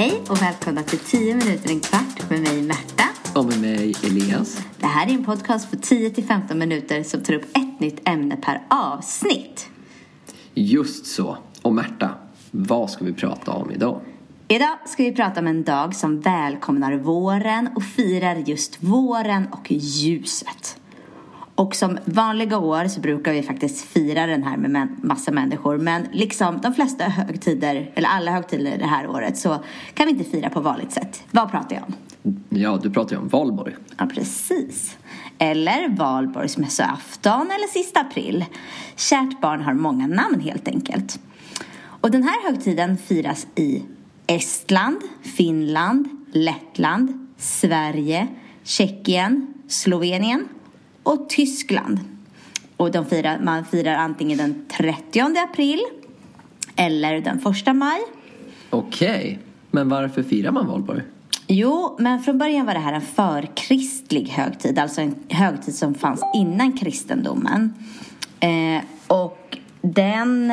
Hej och välkomna till 10 minuter en kvart med mig Märta. Och med mig Elias. Det här är en podcast på 10-15 minuter som tar upp ett nytt ämne per avsnitt. Just så. Och Märta, vad ska vi prata om idag? Idag ska vi prata om en dag som välkomnar våren och firar just våren och ljuset. Och som vanliga år så brukar vi faktiskt fira den här med massa människor. Men liksom de flesta högtider, eller alla högtider det här året, så kan vi inte fira på vanligt sätt. Vad pratar jag om? Ja, du pratar ju om valborg. Ja, precis. Eller valborgsmässoafton eller sista april. Kärt barn har många namn helt enkelt. Och den här högtiden firas i Estland, Finland, Lettland, Sverige, Tjeckien, Slovenien och Tyskland. Och de firar, man firar antingen den 30 april eller den 1 maj. Okej, okay. men varför firar man valborg? Jo, men från början var det här en förkristlig högtid, alltså en högtid som fanns innan kristendomen. Eh, och den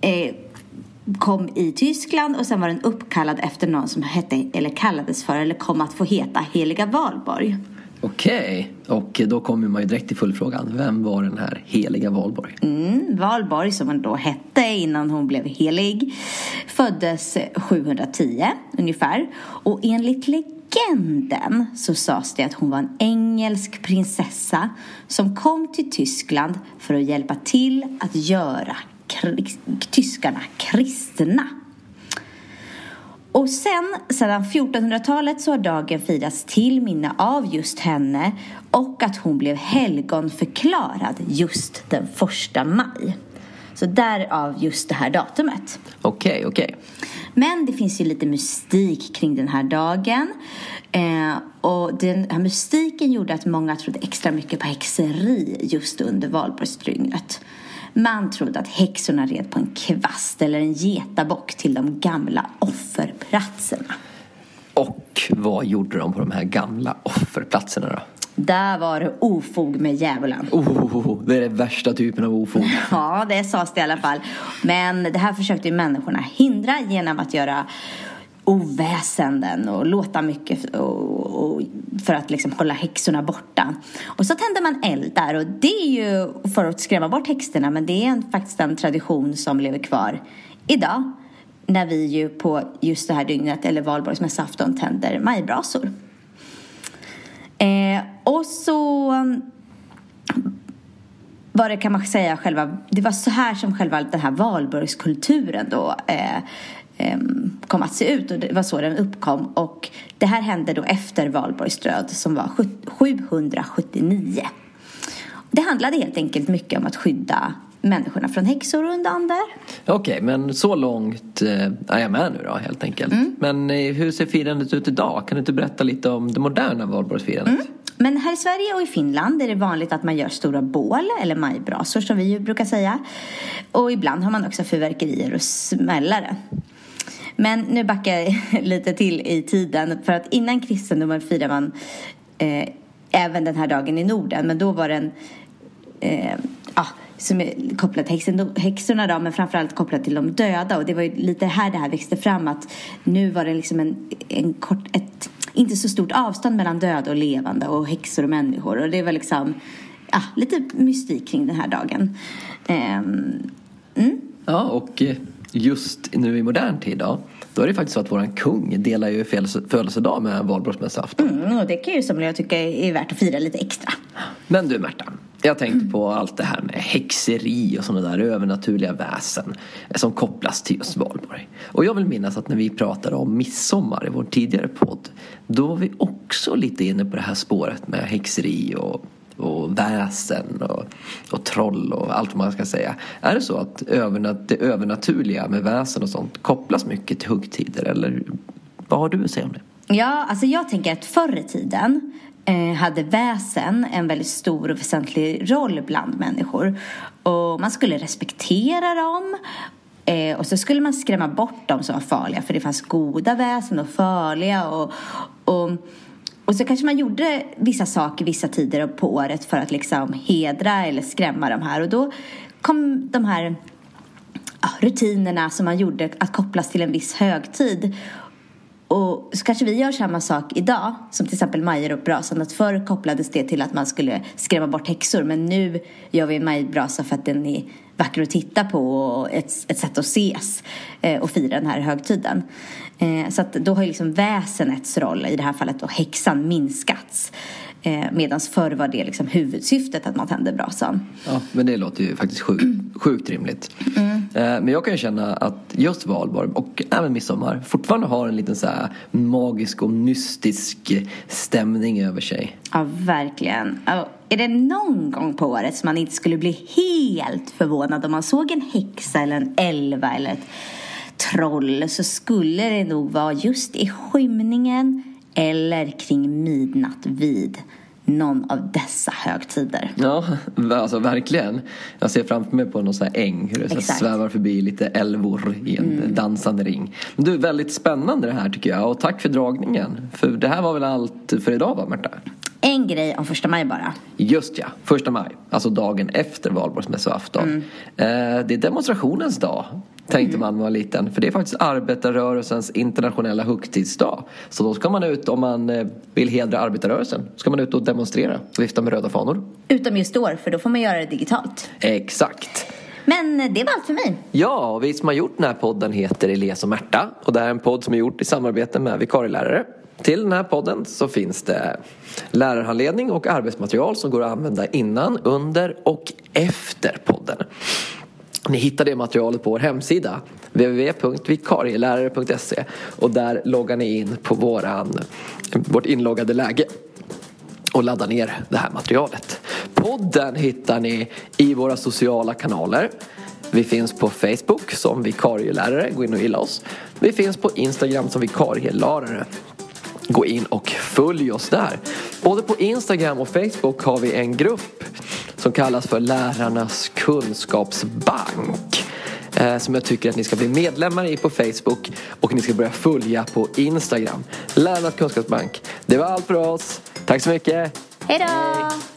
eh, kom i Tyskland och sen var den uppkallad efter någon som hette, eller kallades för, eller kom att få heta Heliga Valborg. Okej, och då kommer man ju direkt till fullfrågan. Vem var den här heliga Valborg? Mm, Valborg, som hon då hette innan hon blev helig, föddes 710 ungefär. Och enligt legenden så sades det att hon var en engelsk prinsessa som kom till Tyskland för att hjälpa till att göra tyskarna kristna. Och sen, sedan 1400-talet så har dagen firats till minne av just henne och att hon blev helgonförklarad just den första maj. Så därav just det här datumet. Okej, okay, okej. Okay. Men det finns ju lite mystik kring den här dagen. Eh, och den här mystiken gjorde att många trodde extra mycket på häxeri just under valborgsdygnet. Man trodde att häxorna red på en kvast eller en getabock till de gamla offerplatserna. Och vad gjorde de på de här gamla offerplatserna då? Där var det ofog med djävulen. Oh, det är den värsta typen av ofog. ja, det sades det i alla fall. Men det här försökte människorna hindra genom att göra oväsenden och låta mycket och, och, för att liksom hålla häxorna borta. Och så tänder man eld där och det är ju för att skrämma bort häxorna men det är en, faktiskt en tradition som lever kvar idag när vi ju på just det här dygnet eller valborgsmässoafton tänder majbrasor. Eh, och så var det kan man säga själva, det var så här som själva den här valborgskulturen då eh, kom att se ut och det var så den uppkom och det här hände då efter Valborgs död som var 779. Det handlade helt enkelt mycket om att skydda människorna från häxor och undander. Okej, okay, men så långt eh, är jag med nu då helt enkelt. Mm. Men eh, hur ser firandet ut idag? Kan du inte berätta lite om det moderna valborgsfirandet? Mm. Men här i Sverige och i Finland är det vanligt att man gör stora bål eller majbrasor som vi brukar säga. Och ibland har man också fyrverkerier och smällare. Men nu backar jag lite till i tiden. För att innan kristendomen firade man eh, även den här dagen i Norden. Men då var den eh, ah, som är kopplad till häxorna då, men framförallt kopplad till de döda. Och det var ju lite här det här växte fram att nu var det liksom en, en kort, ett inte så stort avstånd mellan döda och levande och häxor och människor. Och det var liksom ja, lite mystik kring den här dagen. Um, mm. Ja, och eh, just nu i modern tid då, då är det faktiskt så att våran kung delar ju födelsedag med valborgsmässoafton. Mm, och det kan ju som jag tycka är värt att fira lite extra. Men du Märta, jag tänkte på allt det här med häxeri och sådana där övernaturliga väsen som kopplas till just valborg. Och jag vill minnas att när vi pratade om midsommar i vår tidigare podd, då var vi också lite inne på det här spåret med häxeri och och väsen och, och troll och allt vad man ska säga. Är det så att övernat det övernaturliga med väsen och sånt kopplas mycket till högtider eller vad har du att säga om det? Ja, alltså jag tänker att förr i tiden eh, hade väsen en väldigt stor och väsentlig roll bland människor. Och man skulle respektera dem Eh, och så skulle man skrämma bort dem som var farliga för det fanns goda väsen och farliga. Och, och och så kanske man gjorde vissa saker vissa tider på året för att liksom hedra eller skrämma de här. Och då kom de här ja, rutinerna som man gjorde att kopplas till en viss högtid. Och så kanske vi gör samma sak idag, som till exempel majbrassan. Att förr kopplades det till att man skulle skrämma bort häxor. Men nu gör vi en majbrasa för att den är vacker att titta på och ett, ett sätt att ses eh, och fira den här högtiden. Eh, så att då har ju liksom väsenets roll, i det här fallet då häxan, minskats. Eh, Medan förr var det liksom huvudsyftet att man tände brasan. Ja, men det låter ju faktiskt sjukt, sjukt rimligt. Mm. Eh, men jag kan ju känna att just valborg och även midsommar fortfarande har en liten så här magisk och mystisk stämning över sig. Ja, verkligen. Är det någon gång på året som man inte skulle bli helt förvånad om man såg en häxa eller en elva eller ett troll så skulle det nog vara just i skymningen eller kring midnatt vid någon av dessa högtider. Ja, alltså verkligen. Jag ser framför mig på någon sån här äng hur det svävar förbi lite älvor i en mm. dansande ring. Men du, väldigt spännande det här tycker jag och tack för dragningen. För det här var väl allt för idag va, Märta? En grej om första maj bara. Just ja, första maj. Alltså dagen efter valborgsmässoafton. Mm. Eh, det är demonstrationens dag tänkte man var liten. För det är faktiskt arbetarrörelsens internationella högtidsdag. Så då ska man ut, om man eh, vill hedra arbetarrörelsen, ska man ut och demonstrera och vifta med röda fanor. Utom just år, för då får man göra det digitalt. Exakt. Men det var allt för mig. Ja, och vi som har gjort den här podden heter Elias och Märta. Och det här är en podd som är gjort i samarbete med vikarielärare. Till den här podden så finns det lärarhandledning och arbetsmaterial som går att använda innan, under och efter podden. Ni hittar det materialet på vår hemsida www.vikarielärare.se och där loggar ni in på våran, vårt inloggade läge och laddar ner det här materialet. Podden hittar ni i våra sociala kanaler. Vi finns på Facebook som vikarielärare, gå in och gilla oss. Vi finns på Instagram som vikarielärare. Gå in och följ oss där. Både på Instagram och Facebook har vi en grupp som kallas för Lärarnas kunskapsbank. Eh, som jag tycker att ni ska bli medlemmar i på Facebook och ni ska börja följa på Instagram. Lärarnas kunskapsbank. Det var allt för oss. Tack så mycket. Hej då!